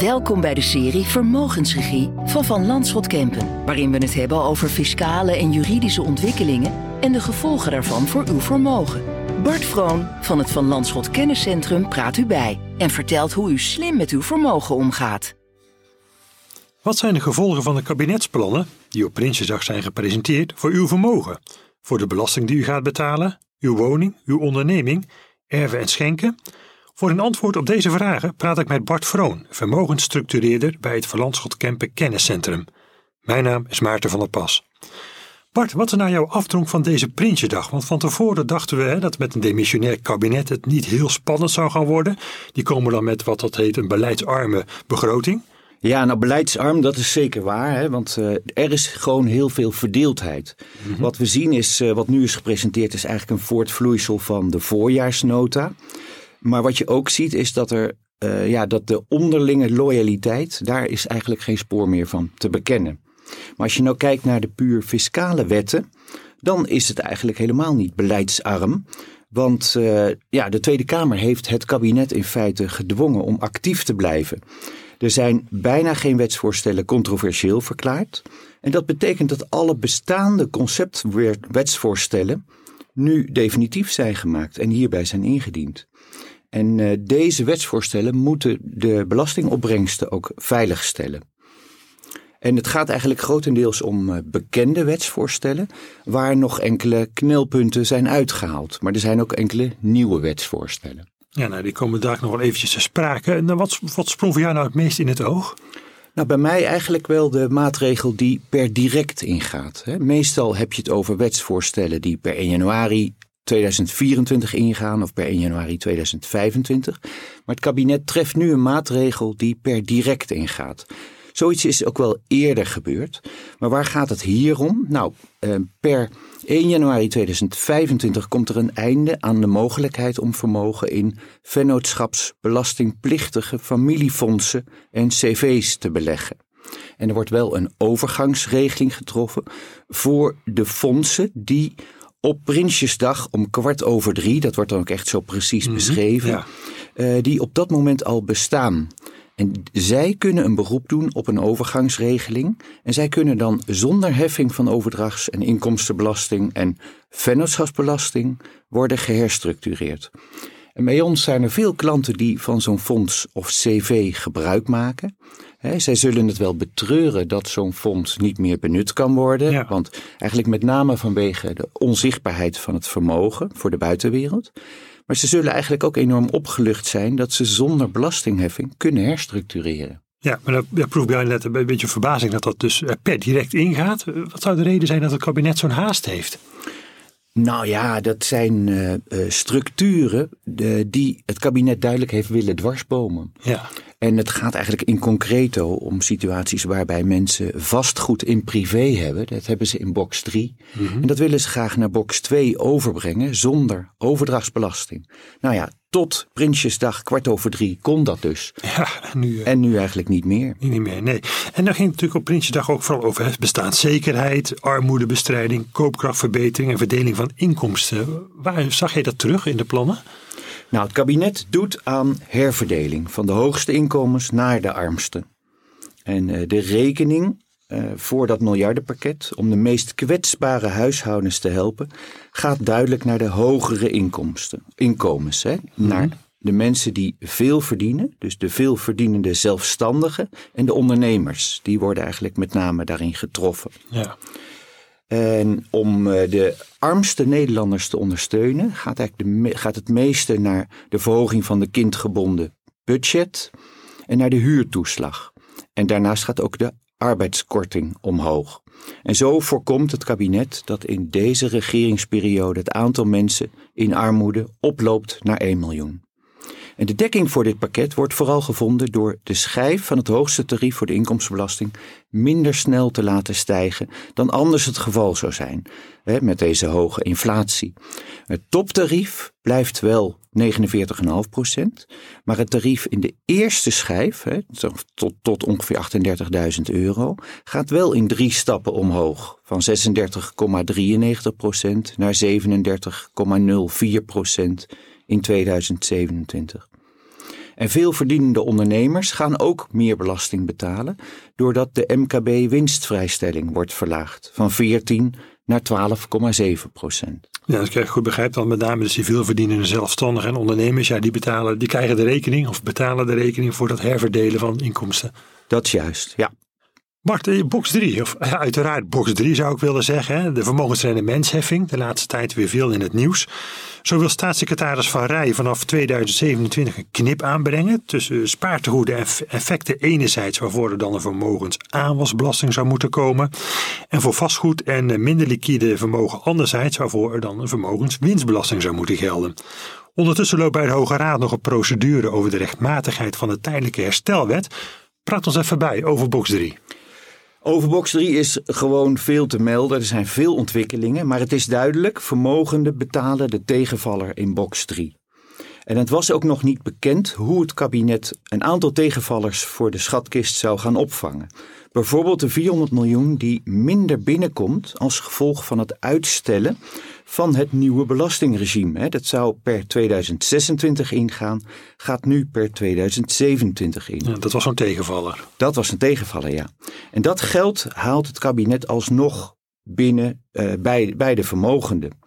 Welkom bij de serie Vermogensregie van Van Landschot Kempen, waarin we het hebben over fiscale en juridische ontwikkelingen en de gevolgen daarvan voor uw vermogen. Bart Vroon van het Van Landschot Kenniscentrum praat u bij en vertelt hoe u slim met uw vermogen omgaat. Wat zijn de gevolgen van de kabinetsplannen, die op Prinsjesdag zijn gepresenteerd, voor uw vermogen? Voor de belasting die u gaat betalen, uw woning, uw onderneming, erven en schenken? Voor een antwoord op deze vragen praat ik met Bart Vroon, vermogensstructureerder bij het Verlandschot Kempen Kenniscentrum. Mijn naam is Maarten van der Pas. Bart, wat is nou jouw afdronk van deze Prinsjesdag? Want van tevoren dachten we hè, dat met een demissionair kabinet het niet heel spannend zou gaan worden. Die komen dan met wat dat heet een beleidsarme begroting. Ja, nou beleidsarm, dat is zeker waar. Hè? Want uh, er is gewoon heel veel verdeeldheid. Mm -hmm. Wat we zien is, uh, wat nu is gepresenteerd, is eigenlijk een voortvloeisel van de voorjaarsnota. Maar wat je ook ziet is dat er uh, ja, dat de onderlinge loyaliteit, daar is eigenlijk geen spoor meer van te bekennen. Maar als je nou kijkt naar de puur fiscale wetten, dan is het eigenlijk helemaal niet beleidsarm. Want uh, ja, de Tweede Kamer heeft het kabinet in feite gedwongen om actief te blijven. Er zijn bijna geen wetsvoorstellen controversieel verklaard. En dat betekent dat alle bestaande conceptwetsvoorstellen nu definitief zijn gemaakt en hierbij zijn ingediend. En uh, deze wetsvoorstellen moeten de belastingopbrengsten ook veiligstellen. En het gaat eigenlijk grotendeels om uh, bekende wetsvoorstellen, waar nog enkele knelpunten zijn uitgehaald. Maar er zijn ook enkele nieuwe wetsvoorstellen. Ja, nou, die komen daar nog wel eventjes te sprake. En wat, wat sprong voor jou nou het meest in het oog? Nou, bij mij eigenlijk wel de maatregel die per direct ingaat. Meestal heb je het over wetsvoorstellen die per 1 januari 2024 ingaan of per 1 januari 2025. Maar het kabinet treft nu een maatregel die per direct ingaat. Zoiets is ook wel eerder gebeurd. Maar waar gaat het hier om? Nou, per 1 januari 2025 komt er een einde aan de mogelijkheid om vermogen in vennootschapsbelastingplichtige familiefondsen en cv's te beleggen. En er wordt wel een overgangsregeling getroffen voor de fondsen die op Prinsjesdag om kwart over drie, dat wordt dan ook echt zo precies mm -hmm, beschreven, ja. uh, die op dat moment al bestaan. En zij kunnen een beroep doen op een overgangsregeling. En zij kunnen dan zonder heffing van overdrachts- en inkomstenbelasting en vennootschapsbelasting worden geherstructureerd. En bij ons zijn er veel klanten die van zo'n fonds of CV gebruik maken. He, zij zullen het wel betreuren dat zo'n fonds niet meer benut kan worden. Ja. Want eigenlijk met name vanwege de onzichtbaarheid van het vermogen voor de buitenwereld. Maar ze zullen eigenlijk ook enorm opgelucht zijn dat ze zonder belastingheffing kunnen herstructureren. Ja, maar daar proef ik net een beetje verbazing dat dat dus per direct ingaat. Wat zou de reden zijn dat het kabinet zo'n haast heeft? Nou ja, dat zijn uh, structuren uh, die het kabinet duidelijk heeft willen dwarsbomen. Ja. En het gaat eigenlijk in concreto om situaties waarbij mensen vastgoed in privé hebben. Dat hebben ze in box 3. Mm -hmm. En dat willen ze graag naar box 2 overbrengen zonder overdrachtsbelasting. Nou ja, tot Prinsjesdag kwart over drie kon dat dus. Ja, nu, uh, en nu eigenlijk niet meer. Niet meer, nee. En dan ging het natuurlijk op Prinsjesdag ook vooral over bestaanszekerheid, armoedebestrijding, koopkrachtverbetering en verdeling van inkomsten. Waar zag je dat terug in de plannen? Nou, het kabinet doet aan herverdeling van de hoogste inkomens naar de armsten. En uh, de rekening uh, voor dat miljardenpakket om de meest kwetsbare huishoudens te helpen, gaat duidelijk naar de hogere inkomsten, inkomens. Hè? Mm-hmm. Naar de mensen die veel verdienen, dus de veelverdienende zelfstandigen en de ondernemers. Die worden eigenlijk met name daarin getroffen. Ja. En om de armste Nederlanders te ondersteunen, gaat, eigenlijk de, gaat het meeste naar de verhoging van de kindgebonden budget en naar de huurtoeslag. En daarnaast gaat ook de arbeidskorting omhoog. En zo voorkomt het kabinet dat in deze regeringsperiode het aantal mensen in armoede oploopt naar 1 miljoen. En de dekking voor dit pakket wordt vooral gevonden door de schijf van het hoogste tarief voor de inkomstenbelasting minder snel te laten stijgen dan anders het geval zou zijn hè, met deze hoge inflatie. Het toptarief blijft wel 49,5 procent, maar het tarief in de eerste schijf, hè, tot, tot ongeveer 38.000 euro, gaat wel in drie stappen omhoog. Van 36,93 procent naar 37,04 procent in 2027. En veel verdienende ondernemers gaan ook meer belasting betalen, doordat de MKB-winstvrijstelling wordt verlaagd van 14 naar 12,7 procent. Ja, als ik het goed begrijp, dan met name de civiel verdienende zelfstandigen en ondernemers, ja, die, betalen, die krijgen de rekening of betalen de rekening voor dat herverdelen van inkomsten. Dat is juist, ja. Bart, eh, box 3, of ja, uiteraard box 3 zou ik willen zeggen. De vermogensrendementsheffing, de laatste tijd weer veel in het nieuws. Zo wil staatssecretaris Van Rij vanaf 2027 een knip aanbrengen tussen spaartegoeden en effecten enerzijds waarvoor er dan een vermogensaanwasbelasting zou moeten komen. En voor vastgoed en minder liquide vermogen anderzijds waarvoor er dan een vermogenswinstbelasting zou moeten gelden. Ondertussen loopt bij de Hoge Raad nog een procedure over de rechtmatigheid van de tijdelijke herstelwet. Praat ons even bij over box 3. Over box 3 is gewoon veel te melden. Er zijn veel ontwikkelingen, maar het is duidelijk: vermogenden betalen de tegenvaller in box 3. En het was ook nog niet bekend hoe het kabinet een aantal tegenvallers voor de schatkist zou gaan opvangen. Bijvoorbeeld de 400 miljoen die minder binnenkomt als gevolg van het uitstellen van het nieuwe belastingregime. Dat zou per 2026 ingaan, gaat nu per 2027 in. Ja, dat was zo'n tegenvaller. Dat was een tegenvaller, ja. En dat geld haalt het kabinet alsnog binnen uh, bij, bij de vermogenden.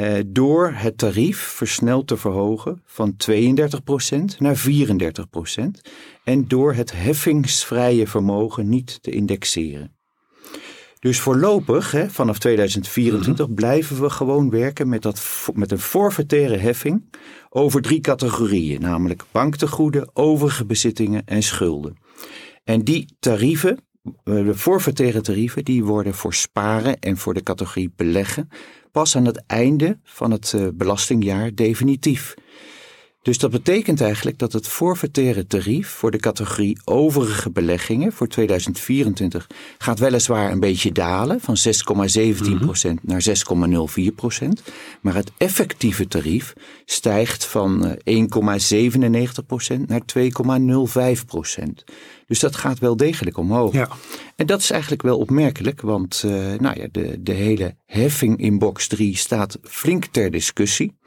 Uh, door het tarief versneld te verhogen van 32% naar 34% en door het heffingsvrije vermogen niet te indexeren. Dus voorlopig, hè, vanaf 2024, mhm. blijven we gewoon werken met, dat, met een forfaitaire heffing over drie categorieën, namelijk banktegoeden, overige bezittingen en schulden. En die tarieven, eh, de forfaitaire tarieven, die worden voor sparen en voor de categorie beleggen pas aan het einde van het eh, belastingjaar definitief. Dus dat betekent eigenlijk dat het forfaitaire tarief voor de categorie overige beleggingen voor 2024 gaat weliswaar een beetje dalen van 6,17% mhm. naar 6,04%. Maar het effectieve tarief stijgt van 1,97% eh, naar 2,05%. Dus dat gaat wel degelijk omhoog. Ja. En dat is eigenlijk wel opmerkelijk, want uh, nou ja, de, de hele heffing in box 3 staat flink ter discussie.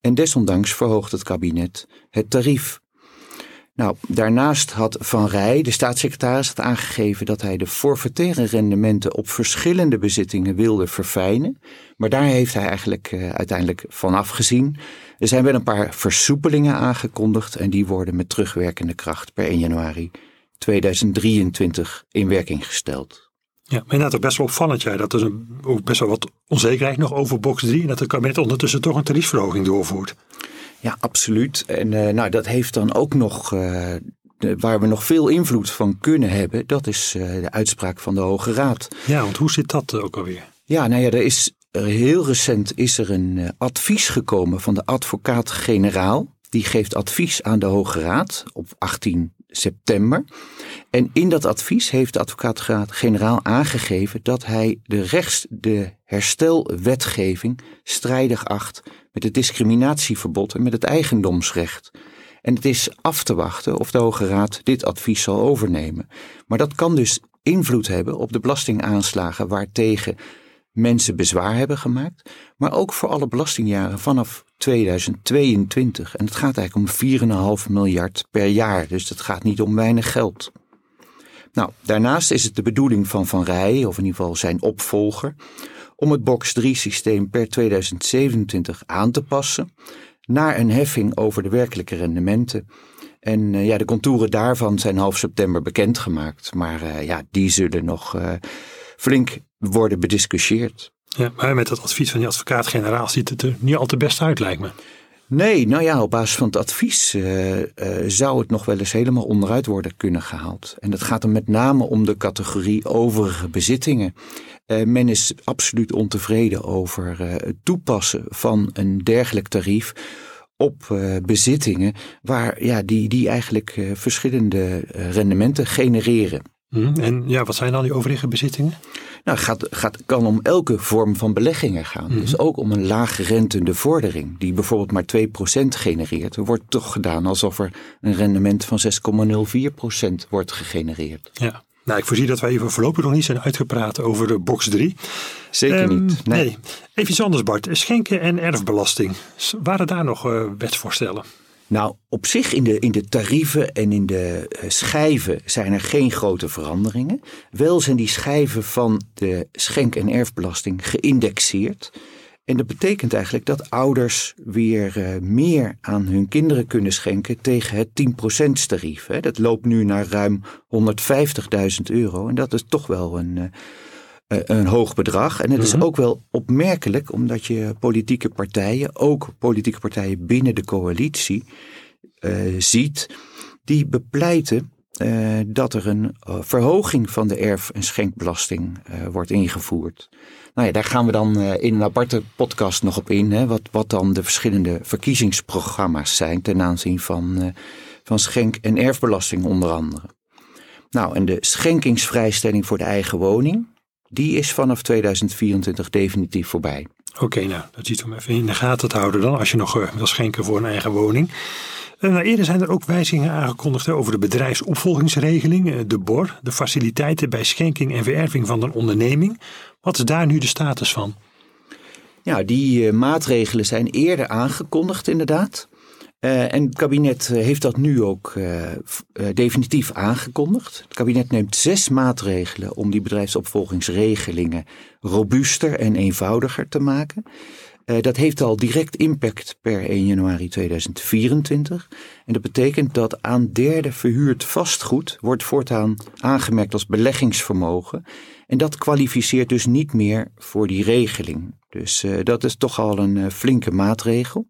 En desondanks verhoogt het kabinet het tarief. Nou, daarnaast had Van Rij, de staatssecretaris, had aangegeven dat hij de forfaitaire rendementen op verschillende bezittingen wilde verfijnen. Maar daar heeft hij eigenlijk uh, uiteindelijk van afgezien. Er zijn wel een paar versoepelingen aangekondigd en die worden met terugwerkende kracht per 1 januari 2023 in werking gesteld. Ja, maar inderdaad ook best wel opvallend, ja, dat er een, ook best wel wat onzekerheid nog over box 3 en dat het kabinet ondertussen toch een tariefverhoging doorvoert. Ja, absoluut. En uh, nou, dat heeft dan ook nog, uh, de, waar we nog veel invloed van kunnen hebben, dat is uh, de uitspraak van de Hoge Raad. Ja, want hoe zit dat ook alweer? Ja, nou ja, er is heel recent is er een advies gekomen van de advocaat-generaal. Die geeft advies aan de Hoge Raad op 18 september. En in dat advies heeft de advocaat-generaal aangegeven dat hij de, rechts, de herstelwetgeving strijdig acht met het discriminatieverbod en met het eigendomsrecht. En het is af te wachten of de Hoge Raad dit advies zal overnemen. Maar dat kan dus invloed hebben op de belastingaanslagen waartegen mensen bezwaar hebben gemaakt, maar ook voor alle belastingjaren vanaf 2022. En het gaat eigenlijk om 4,5 miljard per jaar, dus het gaat niet om weinig geld. Nou, daarnaast is het de bedoeling van Van Rij, of in ieder geval zijn opvolger, om het box 3 systeem per 2027 aan te passen naar een heffing over de werkelijke rendementen. En uh, ja, de contouren daarvan zijn half september bekendgemaakt, maar uh, ja, die zullen nog uh, flink worden bediscussieerd. Ja, maar met het advies van die advocaat-generaal ziet het er niet al te best uit, lijkt me. Nee, nou ja, op basis van het advies uh, uh, zou het nog wel eens helemaal onderuit worden kunnen gehaald. En dat gaat er met name om de categorie overige bezittingen. Uh, men is absoluut ontevreden over het toepassen van een dergelijk tarief op bezittingen waar, ja, die, die eigenlijk verschillende rendementen genereren. Mhm. En ja, wat zijn dan die overige bezittingen? Nou, gaat, gaat, kan om elke vorm van beleggingen gaan. Mhm. Dus ook om een laaggerentende vordering, die bijvoorbeeld maar 2% genereert. Er wordt toch gedaan alsof er een rendement van 6,04% wordt gegenereerd. Ja. Nou, ik voorzie dat wij even voorlopig nog niet zijn uitgepraat over de box 3. Zeker ehm, niet. Nee. Even iets anders, Bart. Schenken en erfbelasting. Waren daar nog uh, wetsvoorstellen? Nou, op zich in de, in de tarieven en in de uh, schijven zijn er geen grote veranderingen. Wel zijn die schijven van de schenk- en erfbelasting geïndexeerd. En dat betekent eigenlijk dat ouders weer uh, meer aan hun kinderen kunnen schenken tegen het 10% tarief. Dat loopt nu naar ruim 150.000 euro. En dat is toch wel een, uh, een hoog bedrag. En het is ook wel opmerkelijk, omdat je politieke partijen, ook politieke partijen binnen de coalitie, ziet, die bepleiten uh, dat er een uh, verhoging van de erf- en schenkbelasting wordt ingevoerd. Nou ja, daar gaan we dan in een aparte podcast nog op in. Hè, wat, wat dan de verschillende verkiezingsprogramma's zijn ten aanzien van, van schenk- en erfbelasting onder andere. Nou, en de schenkingsvrijstelling voor de eigen woning, die is vanaf 2024 definitief voorbij. Oké, okay, nou, dat ziet we even in de gaten te houden dan, als je nog wil schenken voor een eigen woning. Nou, eerder zijn er ook wijzigingen aangekondigd over de bedrijfsopvolgingsregeling, de BOR, de faciliteiten bij schenking en vererving van een onderneming. Wat is daar nu de status van? Ja, die maatregelen zijn eerder aangekondigd inderdaad. Uh, en het kabinet heeft dat nu ook uh, definitief aangekondigd. Het kabinet neemt zes maatregelen om die bedrijfsopvolgingsregelingen robuuster en eenvoudiger te maken. Dat heeft al direct impact per 1 januari 2024. En dat betekent dat aan derde verhuurd vastgoed wordt voortaan aangemerkt als beleggingsvermogen. En dat kwalificeert dus niet meer voor die regeling. Dus dat is toch al een flinke maatregel.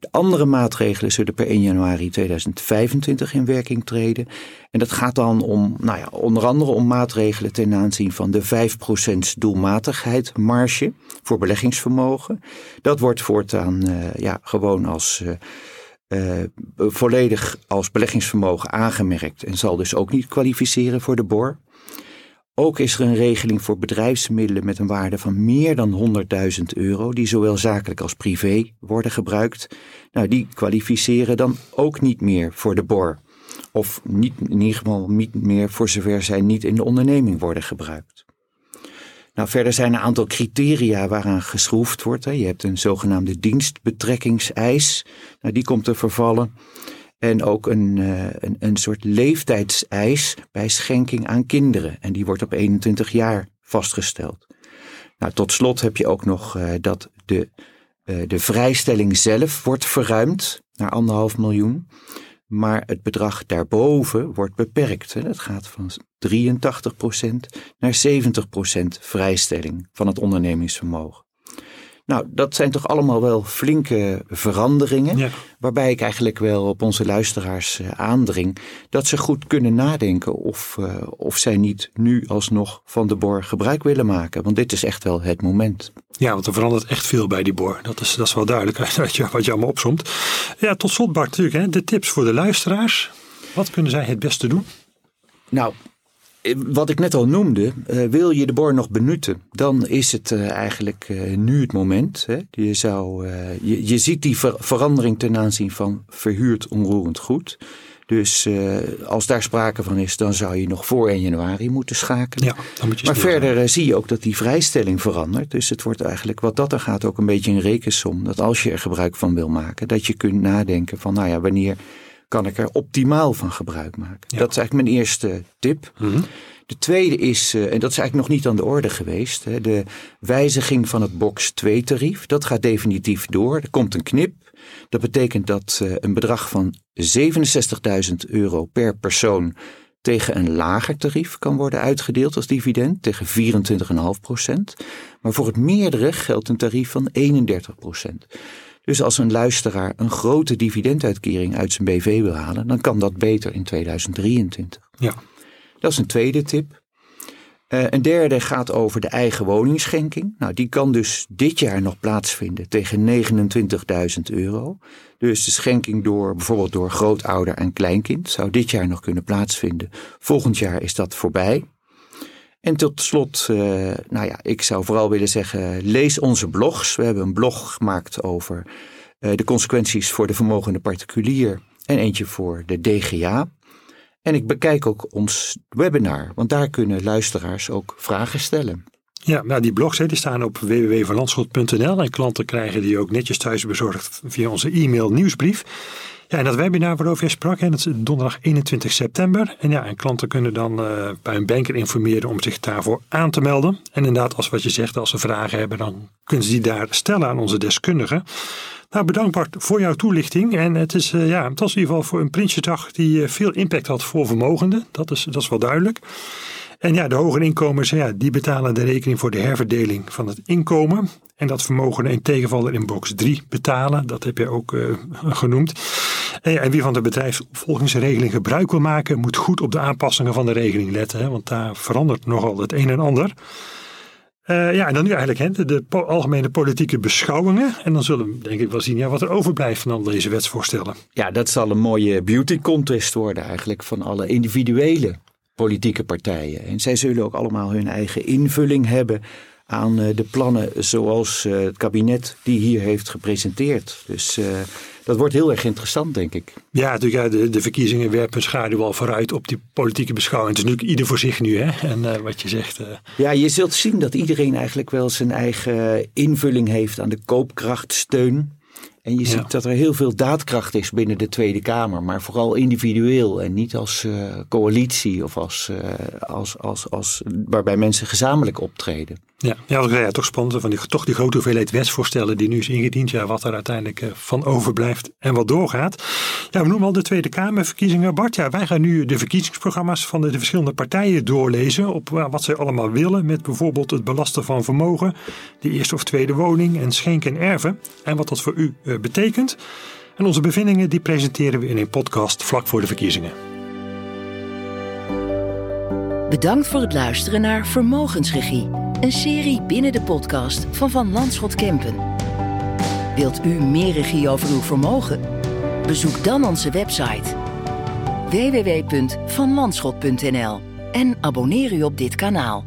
De andere maatregelen zullen per 1 januari 2025 in werking treden. En dat gaat dan om, nou ja, onder andere om maatregelen ten aanzien van de 5% doelmatigheid marge voor beleggingsvermogen. Dat wordt voortaan uh, ja, gewoon als uh, uh, volledig als beleggingsvermogen aangemerkt en zal dus ook niet kwalificeren voor de BOR. Ook is er een regeling voor bedrijfsmiddelen met een waarde van meer dan 100.000 euro, die zowel zakelijk als privé worden gebruikt. Nou, die kwalificeren dan ook niet meer voor de BOR. Of niet, in ieder geval niet meer voor zover zij niet in de onderneming worden gebruikt. Nou, verder zijn een aantal criteria waaraan geschroefd wordt. Je hebt een zogenaamde dienstbetrekkingseis. Nou, die komt te vervallen. En ook een, uh, een, een soort leeftijdseis bij schenking aan kinderen. En die wordt op 21 jaar vastgesteld. Nou, tot slot heb je ook nog uh, dat de, uh, de vrijstelling zelf wordt verruimd naar anderhalf miljoen. Maar het bedrag daarboven wordt beperkt. Dat gaat van 83% naar 70% vrijstelling van het ondernemingsvermogen. Nou, dat zijn toch allemaal wel flinke veranderingen. Ja. Waarbij ik eigenlijk wel op onze luisteraars uh, aandring. Dat ze goed kunnen nadenken of, uh, of zij niet nu alsnog van de BOR gebruik willen maken. Want dit is echt wel het moment. Ja, want er verandert echt veel bij die BOR. Dat is, dat is wel duidelijk wat je, wat je allemaal opzomt. Ja, tot slot Bart natuurlijk. Hè, de tips voor de luisteraars. Wat kunnen zij het beste doen? Nou, wat ik net al noemde, uh, wil je de BOR nog benutten, dan is het uh, eigenlijk uh, nu het moment. Hè. Je, zou, je, je ziet die ver verandering ten aanzien van verhuurd onroerend goed. Dus als daar sprake van is, dan zou je nog voor 1 januari moeten schakelen. Ja, dan moet je maar verder zie je ook dat die vrijstelling verandert. Dus het wordt eigenlijk wat dat er gaat ook een beetje een rekensom. Dat als je er gebruik van wil maken, dat je kunt nadenken van nou ja, wanneer kan ik er optimaal van gebruik maken. Ja. Dat is eigenlijk mijn eerste tip. Mm -hmm. De tweede is, uh, en dat is eigenlijk nog niet aan de orde geweest, hè, de wijziging van het box 2 tarief. Dat gaat definitief door. Er komt een knip. Dat betekent dat uh, een bedrag van 67.000 euro per persoon tegen een lager tarief kan worden uitgedeeld als dividend, tegen 24,5 procent. Maar voor het meerdere geldt een tarief van 31 procent. Dus als een luisteraar een grote dividenduitkering uit zijn BV wil halen, dan kan dat beter in 2023. Ja. Dat is een tweede tip. Uh, een derde gaat over de eigen woningschenking. Nou, die kan dus dit jaar nog plaatsvinden tegen 29.000 euro. Dus de schenking door bijvoorbeeld door grootouder en kleinkind zou dit jaar nog kunnen plaatsvinden. Volgend jaar is dat voorbij. En tot slot, uh, nou ja, ik zou vooral willen zeggen, lees onze blogs. We hebben een blog gemaakt over uh, de consequenties voor de vermogende particulier en eentje voor de DGA. En ik bekijk ook ons webinar, want daar kunnen luisteraars ook vragen stellen. Ja, nou die blogs staan op www.verlandschot.nl en klanten krijgen die ook netjes thuis bezorgd via onze e-mail nieuwsbrief. Ja, en dat webinar waarover je sprak, hè, dat is donderdag 21 september. En ja, en klanten kunnen dan uh, bij een banker informeren om zich daarvoor aan te melden. En inderdaad, als wat je zegt, als ze vragen hebben, dan kunnen ze die daar stellen aan onze deskundigen. Nou, bedankt Bart voor jouw toelichting. En het, is, uh, ja, het was in ieder geval voor een Prinsjesdag die uh, veel impact had voor vermogenden. Dat is, dat is wel duidelijk. En ja, de hogere inkomens, ja, die betalen de rekening voor de herverdeling van het inkomen. En dat vermogen in tegenvaller in box 3 betalen. Dat heb je ook uh, genoemd. En, ja, en, wie van de bedrijfsopvolgingsregeling gebruik wil maken, moet goed op de aanpassingen van de regeling letten. Hè, want daar verandert nogal het een en ander. Uh, ja, en dan nu eigenlijk hè, de algemene politieke beschouwingen. En dan zullen we denk ik wel zien ja, wat er overblijft van al deze wetsvoorstellen. Ja, dat zal een mooie beauty contest worden eigenlijk van alle individuele politieke partijen. En zij zullen ook allemaal hun eigen invulling hebben aan de plannen zoals het kabinet die hier heeft gepresenteerd. Dus dat wordt heel erg interessant, denk ik. Ja, natuurlijk, de, de verkiezingen werpen schaduw al vooruit op die politieke beschouwing. Het is natuurlijk ieder voor zich nu, hè? En uh, wat je zegt. Uh... Ja, je zult zien dat iedereen eigenlijk wel zijn eigen invulling heeft aan de koopkrachtsteun. En je ziet dat er heel veel daadkracht is binnen de Tweede Kamer, maar vooral individueel en niet als uh, coalitie of als, uh, als, als, als, waarbij mensen gezamenlijk optreden. Ja, ja, ja toch spannend. Van die, toch die grote hoeveelheid wetsvoorstellen die nu is ingediend. Ja, wat er uiteindelijk uh, van overblijft en wat doorgaat. Ja, we noemen al de Tweede Kamerverkiezingen. Bart, ja, wij gaan nu de verkiezingsprogramma's van de, de verschillende partijen doorlezen. Op wat zij allemaal willen. Met bijvoorbeeld het belasten van vermogen, de eerste of tweede woning en schenken en erven. En wat dat voor u betekent. En onze bevindingen die presenteren we in een podcast vlak voor de verkiezingen. Bedankt voor het luisteren naar Vermogensregie, een serie binnen de podcast van Van Landschot Kempen. Wilt u meer regie over uw vermogen? Bezoek dan onze website www.vanlandschot.nl en abonneer u op dit kanaal.